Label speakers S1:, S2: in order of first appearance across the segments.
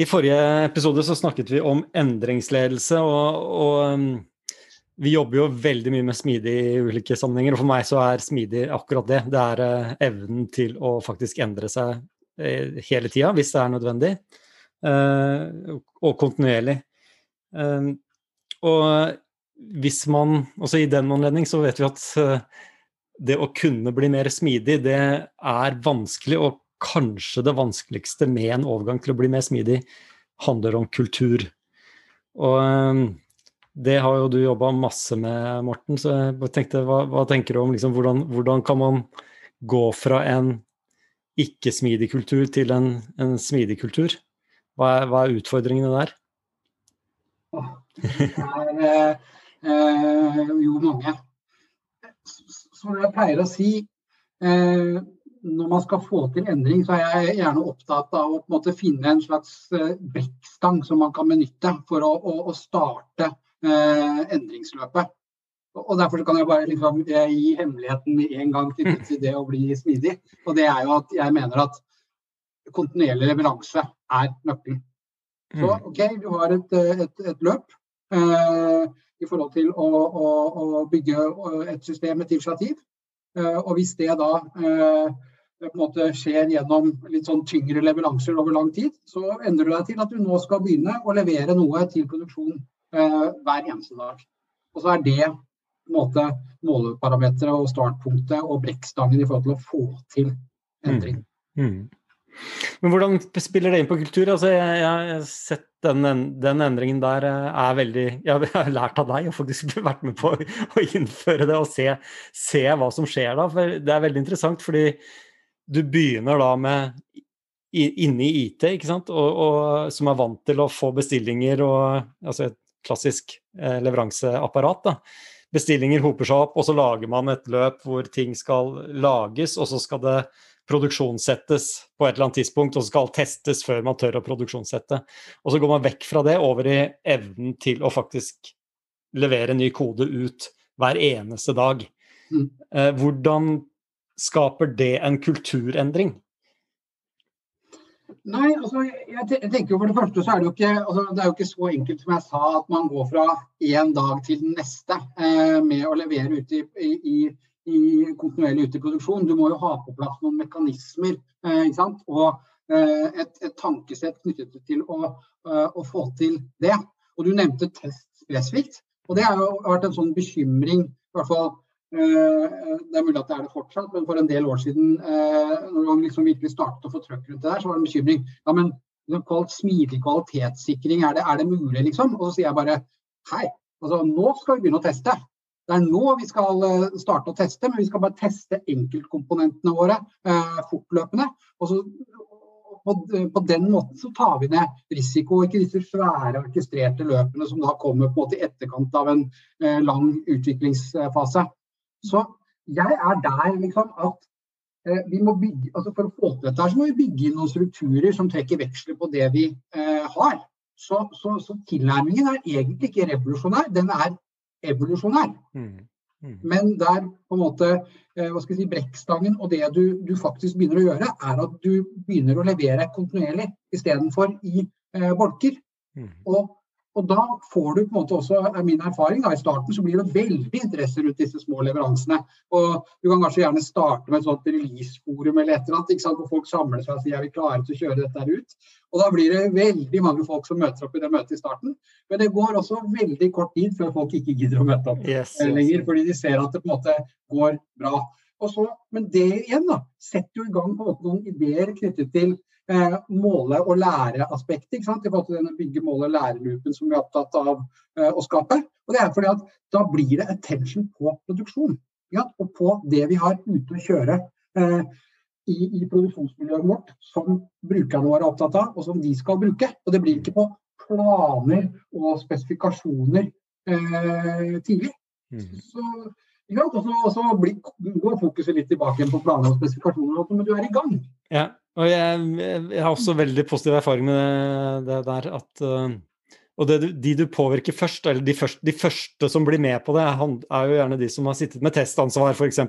S1: I forrige episode så snakket vi om endringsledelse, og, og um, vi jobber jo veldig mye med smidig i ulike sammenhenger. Og for meg så er smidig akkurat det. Det er uh, evnen til å faktisk endre seg uh, hele tida, hvis det er nødvendig, uh, og kontinuerlig. Um, og hvis man også i den anledning så vet vi at det å kunne bli mer smidig, det er vanskelig, og kanskje det vanskeligste med en overgang til å bli mer smidig, handler om kultur. Og um, det har jo du jobba masse med, Morten, så jeg tenkte, hva, hva tenker du om liksom, hvordan, hvordan, kan man gå fra en ikke-smidig kultur til en, en smidig kultur? Hva er, hva er, utfordringene der?
S2: Det er eh, eh, jo mange som jeg pleier å si, eh, når man skal få til endring, så er jeg gjerne opptatt av å en finne en slags eh, brekkstang som man kan benytte for å, å, å starte eh, endringsløpet. Og Derfor kan jeg bare liksom, jeg gi hemmeligheten med en gang til, det å bli smidig. Og det er jo at jeg mener at kontinuerlig leveranse er nøkkelen. Så mm. OK, du har et, et, et løp. Eh, i forhold til å, å, å bygge et system, et initiativ. Eh, og hvis det da eh, på en måte skjer gjennom litt sånn tyngre leveranser over lang tid, så endrer du deg til at du nå skal begynne å levere noe til produksjon eh, hver eneste dag. Og så er det på en måte måleparameteret og startpunktet og brekkstangen i forhold til å få til endring. Mm. Mm.
S1: Men hvordan spiller det inn på kultur? Altså, jeg, jeg har sett den, den, endringen der eh, er veldig Jeg har lært av deg og faktisk vært med på å innføre det og se, se, hva som skjer da. For det er veldig interessant, fordi du begynner da med inne i IT, ikke sant? Og, og, som er vant til å få bestillinger og altså et klassisk eh, leveranseapparat. da. Bestillinger hoper seg opp, og så lager man et løp hvor ting skal lages, og så skal det produksjonssettes på et eller annet tidspunkt, og så skal testes før man tør å produksjonssette. Og så går man vekk fra det over i evnen til å faktisk levere ny kode ut hver eneste dag. Mm. Eh, hvordan skaper det en kulturendring?
S2: Nei, altså, jeg, tenker jo For det første så er det jo ikke, altså, det er jo ikke så enkelt som jeg sa, at man går fra én dag til den neste eh, med å levere ute i, i, i kontinuerlig ute i produksjon. Du må jo ha på plass noen mekanismer eh, og eh, et, et, tankesett knyttet til å, eh, å, få til det. Og Du nevnte test spesifikt. og Det har jo vært en sånn bekymring, i hvert fall det er mulig at det er det fortsatt, men for en del år siden, eh, når man liksom virkelig startet å få trøkk rundt det der, så var det en bekymring. Ja, men Smidig kvalitetssikring, er det, er det mulig, liksom? Og så sier jeg bare hei, altså nå skal vi begynne å teste. Det er nå vi skal eh, starte å teste, men vi skal bare teste enkeltkomponentene våre eh, fortløpende. Og så, på, på, den måten så tar vi ned risiko, ikke disse svære orkestrerte løpene som da kommer på i etterkant av en eh, lang utviklingsfase. Så jeg er der liksom at eh, vi må bygge, altså For å få til dette så må vi bygge inn noen strukturer som trekker veksler på det vi eh, har. Så, så, så tilnærmingen er egentlig ikke revolusjonær, den er evolusjonær. Mm. Mm. Men der på en måte eh, hva skal jeg si, brekkstangen og det du, du, faktisk begynner å gjøre, er at du begynner å levere kontinuerlig istedenfor i eh, bolker. Mm. Og og da får du på en måte også, er min erfaring, da, i starten så blir det veldig interesse rundt disse små leveransene. Og du kan kanskje gjerne starte med et sånt release-forum eller et eller annet, ikke sant, hvor folk samler seg og sier er vi klare til å kjøre dette her ut. Og da blir det veldig mange folk som møter opp i det møtet i starten. Men det går også veldig kort tid før folk ikke gidder å møte opp yes, yes. lenger, fordi de ser at det på en måte går bra. Så, men det igjen da, setter jo i gang på en måte noen ideer knyttet til eh, måle- og lære-aspektet. I forhold til denne bygge måle- og lære-loopen som vi er opptatt av eh, å skape. Og det er fordi at Da blir det attention på produksjon. Ja, og på det vi har ute å kjøre eh, i, i, produksjonsmiljøet vårt, som brukerne våre er opptatt av, og som de skal bruke. Og det blir ikke på planer og spesifikasjoner eh, tidlig. Mm. Så ja, og så, går fokuset litt tilbake på planer og spesifikasjoner, men du er i gang.
S1: Ja, og jeg, jeg har også veldig positiv erfaring med det, det der at uh, Og det, de du påvirker først, eller de første, de første, som blir med på det, er jo gjerne de som har sittet med testansvar f.eks.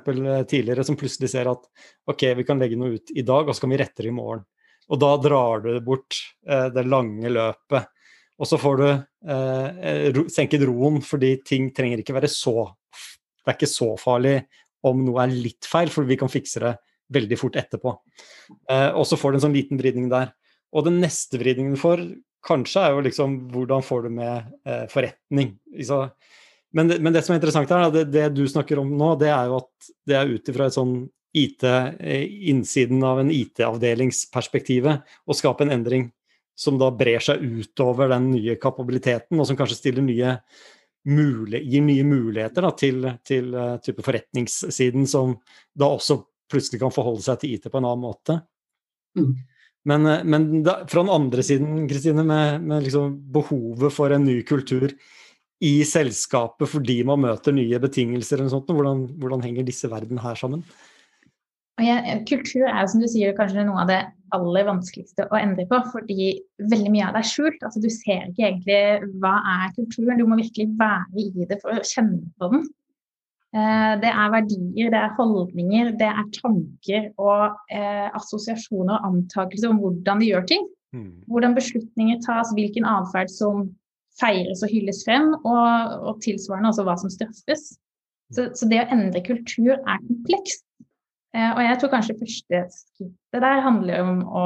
S1: tidligere, som plutselig ser at OK, vi kan legge noe ut i dag, og så kan vi rette det i morgen. Og da drar du bort eh, det lange løpet. Og så får du eh, ro, senket roen, fordi ting trenger ikke være så Det er ikke så farlig om noe er litt feil, for vi kan fikse det veldig fort etterpå. Eh, og så får du en sånn liten vridning der. Og den neste vridningen du får, kanskje er jo liksom hvordan får du med eh, forretning. Men, det, men, det, som er interessant her, det, det, du snakker om nå, det er jo at det er ut ifra et sånn IT, eh, innsiden av en IT-avdelingsperspektivet, å skape en endring som da brer seg utover den nye kapabiliteten, og som kanskje nye gir nye muligheter da, til, til uh, type forretningssiden, som da også plutselig kan forholde seg til IT på en annen måte. Mm. Men, uh, men da, fra den andre siden, Kristine, med, med liksom behovet for en ny kultur i selskapet fordi man møter nye betingelser, eller sånt, hvordan, hvordan henger disse verden her sammen?
S3: Kultur er som du sier, kanskje noe av det aller vanskeligste å endre på, fordi veldig mye av det er skjult. Altså, du ser ikke egentlig hva er kulturen, du må virkelig være i det for å kjenne på den. Eh, det er verdier, det er holdninger, det er tanker og eh, assosiasjoner og antakelser om hvordan de gjør ting. Mm. Hvordan beslutninger tas, hvilken atferd som feires og hylles frem, og, og tilsvarende også hva som straffes. Så, så det å endre kultur er komplekst. Eh, og jeg tror kanskje første skrittet der handler om å,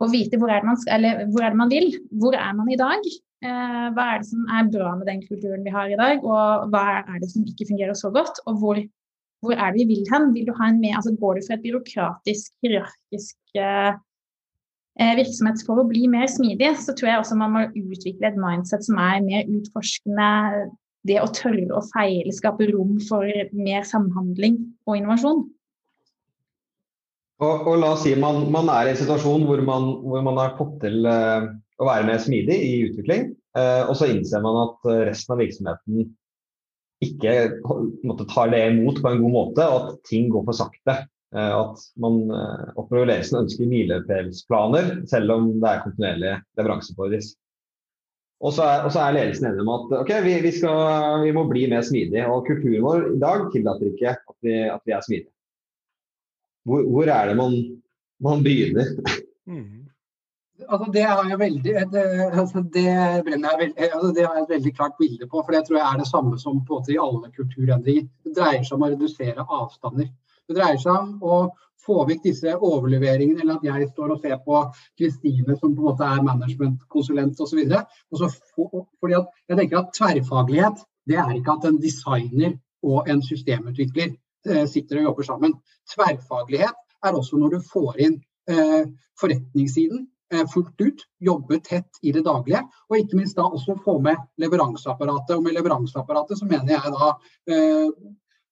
S3: å vite hvor er, man, eller, hvor er, det man vil. Hvor er man i dag? Eh, hva er det som er bra med den kulturen vi har i dag, og hva er det som ikke fungerer så godt? Og hvor, hvor er det vi vil hen? Vil med, altså Går du fra et byråkratisk, hierarkisk eh, eh, virksomhet for å bli mer smidig, så tror jeg også man må utvikle et mindset som er mer utforskende. Det å tørre å feile, skape rom for mer samhandling og innovasjon.
S4: Og, og, la oss si man, man er i en situasjon hvor man, hvor man har fått til uh, å være mer smidig i utvikling, uh, og så innser man at eh, resten av virksomheten ikke måtte, tar det imot på en god måte, og at ting går for sakte. Uh, at man opplever ledelsen ønsker milepælsplaner, selv om det er kontinuerlig leveranse på deres. Og så, er, ledelsen enig om at ok, vi, vi, skal, vi, må bli mer smidige. Og kulturen vår i dag tillater ikke at vi, at vi er smidige. Hvor, hvor er det man, man begynner? Mm.
S2: Altså, det veldig det, altså, det, veldig, altså, det har jeg et veldig klart bilde på. For det tror jeg er det samme som på i alle kulturendringer. Det dreier seg om å redusere avstander. Det dreier seg om å få vekk disse overleveringene, eller at jeg står og ser på Kristine som på en måte er managementkonsulent osv. Fordi at jeg tenker at tverrfaglighet det er ikke at en designer og en systemutvikler Eh, sitter og jobber sammen. Tverrfaglighet er også når du får inn eh, forretningssiden eh, fullt ut, jobbe tett i det daglige, og ikke minst da også få med leveranseapparatet. Og med leveranseapparatet så mener jeg da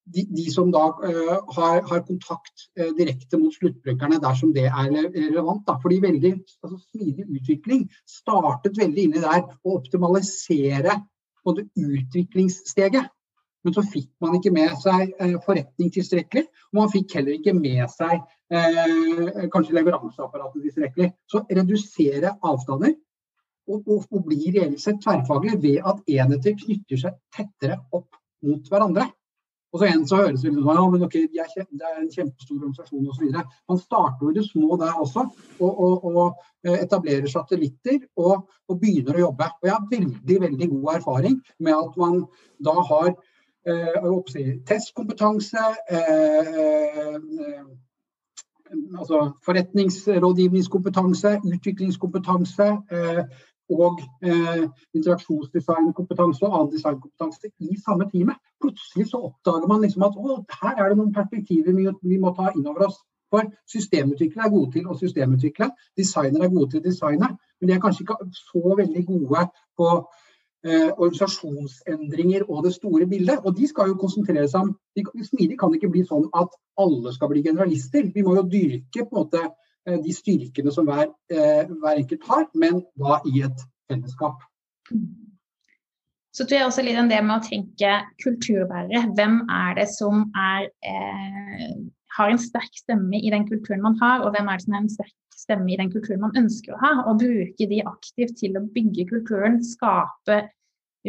S2: de, de, som da uh, har, har, kontakt direkte mot sluttbrukerne dersom det er relevant. Da. Fordi veldig altså, Smidig utvikling startet veldig inni der å optimalisere både utviklingssteget men så fikk man ikke med seg eh, forretning tilstrekkelig, og man fikk heller ikke med seg eh, kanskje leveranseapparatet tilstrekkelig. Så redusere avstander og, og, og bli reelt sett tverrfaglig ved at enheter knytter seg tettere opp mot hverandre. Og så en så høres det ut som ja, men okay, det er en kjempestor organisasjon osv. Man starter jo i det små der også, og, og, og eh, etablerer satellitter og, og, begynner å jobbe. Og Jeg har veldig veldig god erfaring med at man da har testkompetanse, eh, eh, altså forretningsrådgivningskompetanse, utviklingskompetanse eh, og eh, interaksjonsdesignkompetanse og annen designkompetanse i samme time. Plutselig så oppdager man liksom at å, her er det noen perspektiver vi må ta inn over oss. For systemutviklere er gode til å systemutvikle, designere er gode til å designe, men de er kanskje ikke så veldig gode på eh, organisasjonsendringer og det store bildet. Og de skal jo konsentrere seg om de, Smidig kan ikke bli sånn at alle skal bli generalister. Vi må jo dyrke på en måte eh, de styrkene som hver, eh, hver enkelt har, men da i et fellesskap.
S3: Så tror jeg også litt om det med å tenke kulturbærere. Hvem er det som er, eh, har en sterk stemme i den kulturen man har, og hvem er det som er en sterk stemme i den kulturen man ønsker å ha, og bruke de aktivt til å bygge kulturen, skape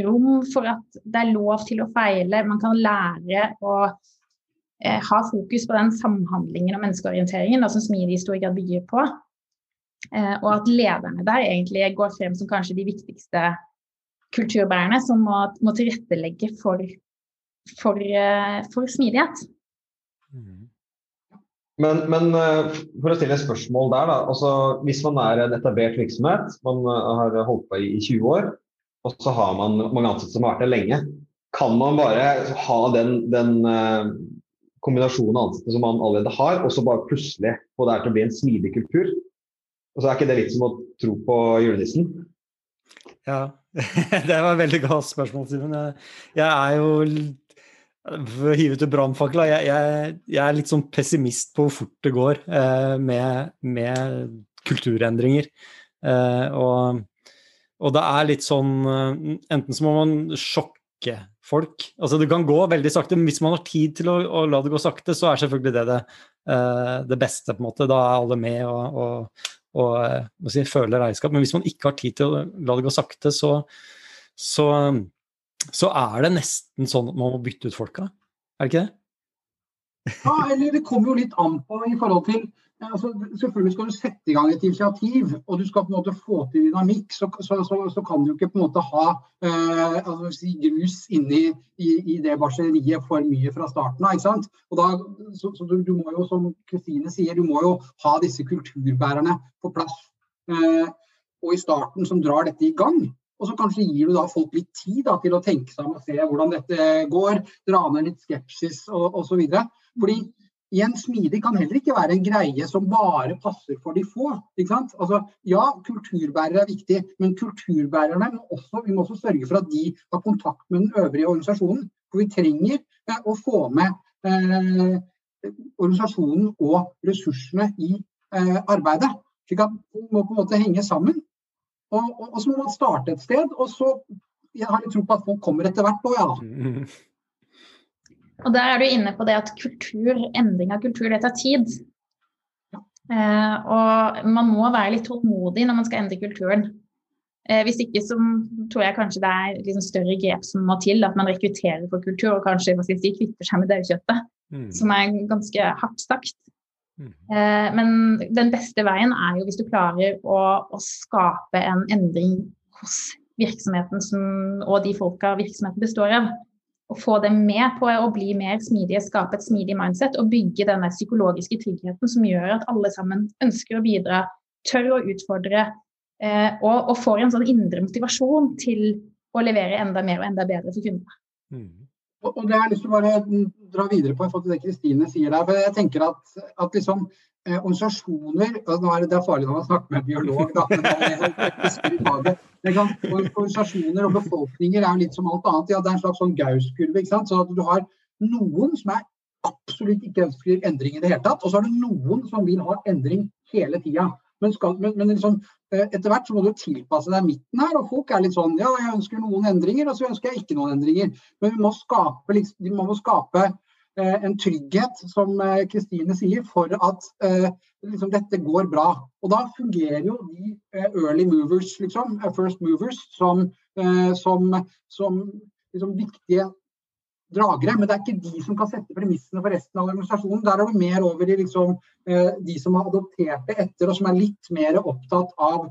S3: rom for at det er lov til å feile, man kan lære å eh, ha fokus på den samhandlingen og menneskeorienteringen som Smidig i stor grad bygger på. Eh, og at lederne der egentlig går frem som kanskje de viktigste kulturbærerne som må, må tilrettelegge for, for, eh, for smidighet.
S4: Mm. Men, men, eh, for å stille et spørsmål der, da. Altså, hvis man er en etablert virksomhet, man har holdt på i 20 år, og så har man mange ansatte som har vært der lenge, kan man bare ha den, den kombinasjonen av ansatte som man allerede har, og så bare plutselig få det her til å bli en smidig kultur? Og så er ikke det litt som å tro på julenissen?
S1: Ja, det var et veldig godt spørsmål, Simen. Jeg er jo hive ut brannfakla, jeg, jeg, jeg, er litt sånn pessimist på hvor fort det går eh, med, med, kulturendringer. Eh, og, og, det er litt sånn eh, Enten så må man sjokke folk. Altså Det kan gå veldig sakte, men hvis man har tid til å, å la det gå sakte, så er selvfølgelig det det, eh, det beste. på en måte. Da er alle med, og, og, og eh, si, føler eierskap. Men hvis man ikke har tid til å la det gå sakte, så, så, så er det nesten sånn at man må bytte ut folka. Er det ikke det?
S2: Ja, eller det kommer jo litt an på i forhold til altså, Selvfølgelig skal du sette i gang et initiativ, og du skal på en måte få til dynamikk. Så, så, så, så kan du ikke på en måte ha eh, altså, si, grus inni i, i det barseriet for mye fra starten av. ikke sant? Så, du, du, må jo, som Kristine sier, du må jo ha disse kulturbærerne på plass. Eh, og i starten som drar dette i gang. Og så kanskje gir du da folk litt tid da, til å tenke seg om og se hvordan dette går. Dra ned litt skepsis og osv. Fordi igjen, smidig kan heller ikke være en greie som bare passer for de få. Altså, ja, kulturbærere er viktig, men kulturbærerne må også, vi må også sørge for at de har kontakt med den øvrige organisasjonen. For vi trenger eh, å få med eh, organisasjonen og ressursene i eh, arbeidet. Slik at det må på en måte henge sammen. Og, og, og, så må man starte et sted, og så jeg har jeg tro på at folk kommer etter hvert. Og ja.
S3: Og der er du inne på det at kultur, endring av kultur, det tar tid. Eh, og man må være litt tålmodig når man skal endre kulturen. Eh, hvis ikke så tror jeg kanskje det er liksom større grep som må til. At man rekrutterer for kultur og kanskje hva skal jeg si, kvitter seg med daukjøttet. Mm. Som er ganske hardt sagt. Mm. Eh, men den beste veien er jo hvis du klarer å, å skape en endring hos virksomheten som, og de folka virksomheten består av å få dem med på å bli mer smidige, skape et smidig mindset og bygge denne psykologiske tryggheten som gjør at alle sammen ønsker å bidra, tør å utfordre eh, og, og, får en sånn indre motivasjon til å levere enda mer og enda bedre for kundene. Mm.
S2: Og, det har jeg lyst til å bare dra videre på i forhold til det Kristine sier der. for jeg tenker at, at liksom eh, organisasjoner nå er Det, det er farlig når man snakker med en biolog, da, men det er, kan, organisasjoner og befolkninger er litt som alt annet. Ja, det er en slags sånn Gaus-kurve. Så at du har noen som er absolutt ikke ønsker endring i det hele tatt, og så er det noen som vil ha endring hele tida. Men, skal, men, men liksom, eh, etter hvert så må du tilpasse deg midten her. Og folk er litt sånn ja, jeg ønsker noen endringer, og så ønsker jeg ikke noen endringer. Men vi må skape, liksom, vi må skape eh, en trygghet, som eh, Kristine sier, for at eh, liksom, dette går bra. Og da fungerer jo de eh, early movers, liksom, first movers, som, som, som liksom, viktige dragere. Men det er ikke de som kan sette premissene for resten av organisasjonen. Der er du mer over i liksom, de som har adoptert det etter, og som er litt mer opptatt av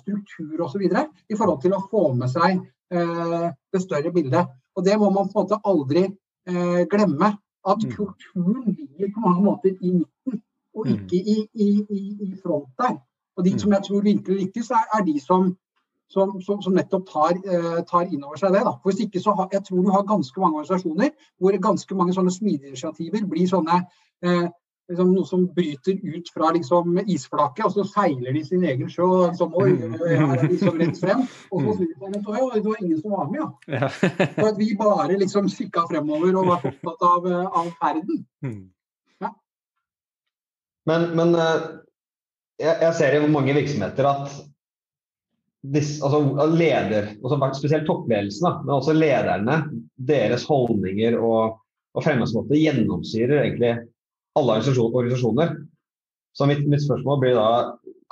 S2: struktur osv. I forhold til å få med seg det større bildet. Og det må man på en måte aldri glemme. At mm. kulturen ligger på mange måter i midten og mm. ikke i, i, i, front der. Og de mm. som jeg tror virkelig lykkes, er, er de som, som, som, som nettopp tar, eh, tar inn over seg det. Da. For hvis ikke så har, jeg tror du har ganske mange organisasjoner hvor ganske mange sånne smidige blir sånne eh, liksom noe som bryter ut fra liksom, isflaket, og så seiler de sin egen sjø. og liksom, Oi, her er liksom rett frem. Og så snur de seg og det var ingen som var med, ja. For at vi bare liksom sikka fremover og var opptatt av, eh, av ferden. Ja.
S4: Men, men eh, jeg, jeg, ser i mange virksomheter at disse, altså leder, spesielt toppledelsen, men også lederne, deres holdninger og, og fremgangsmåte gjennomsyrer egentlig alle organisasjoner. Så mitt, mitt, spørsmål blir da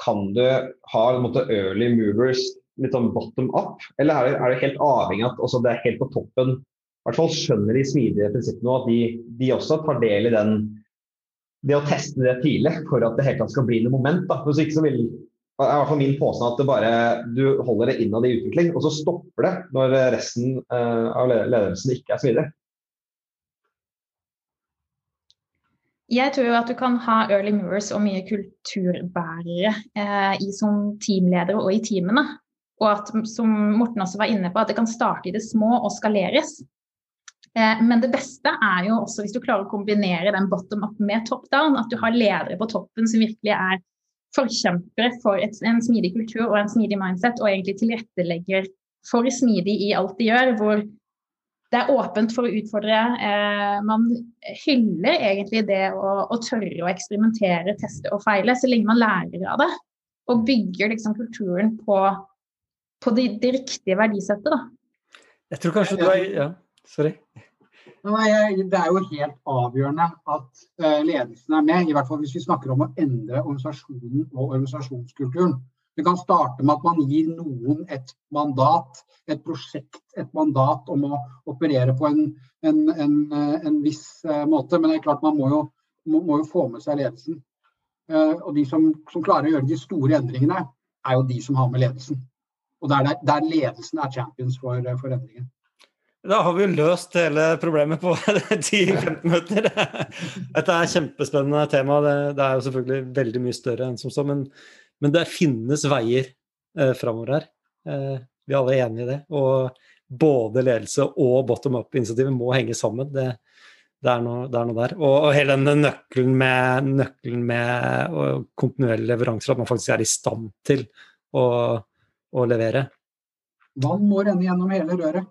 S4: kan du ha en måte, early movers litt sånn bottom up, eller er det, er det helt avhengig av at det er helt på toppen i hvert fall skjønner de smidige prinsippene og at de, de også tar del i den det å teste det tidlig for at det helt skal bli noe moment. Da. Hvis ikke så vil er i hvert fall min påstand at det bare, du holder det innad i utvikling, og så stopper det når resten uh, av ledelsen ikke er smidig.
S3: Jeg tror jo at du kan ha early movers og mye kulturbærere eh, i som teamledere og i teamene. Og at, som Morten også var inne på, at det kan starte i det små og skaleres. Eh, men det beste er jo også hvis du klarer å kombinere den bottom up med top down. At du har ledere på toppen som virkelig er forkjempere for et, en smidig kultur og en smidig mindset, og egentlig tilrettelegger for smidig i alt de gjør. hvor det er åpent for å utfordre. Eh, man hyller egentlig det å, å, tørre å eksperimentere, teste og feile, så lenge man lærer av det. Og bygger liksom kulturen på, på det, det, riktige verdisettet. Da.
S1: Jeg tror kanskje du er Ja, sorry.
S2: Det er jo helt avgjørende at eh, ledelsen er med, i hvert fall hvis vi snakker om å endre organisasjonen og organisasjonskulturen. Det kan starte med at man gir noen et mandat, et prosjekt, et mandat om å operere på en, en, en, en viss uh, måte. Men det er klart man må jo, må, må jo få med seg ledelsen. Og de som, som, klarer å gjøre de store endringene, er jo de som har med ledelsen. Og der, der ledelsen er champions for, for endringen.
S1: Da har vi løst hele problemet på 10-15 minutter. Dette er et kjempespennende tema. Det, det, er jo selvfølgelig veldig mye større enn som så. Men men det finnes veier eh, framover her. Eh, vi er alle enige i det. Og både ledelse og bottom up-initiativet må henge sammen. Det, det, er noe, det, er noe, der. Og, og hele den nøkkelen med, nøkkelen med kontinuerlige leveranser, at man faktisk er i stand til å, å levere.
S2: Vann må renne gjennom hele røret.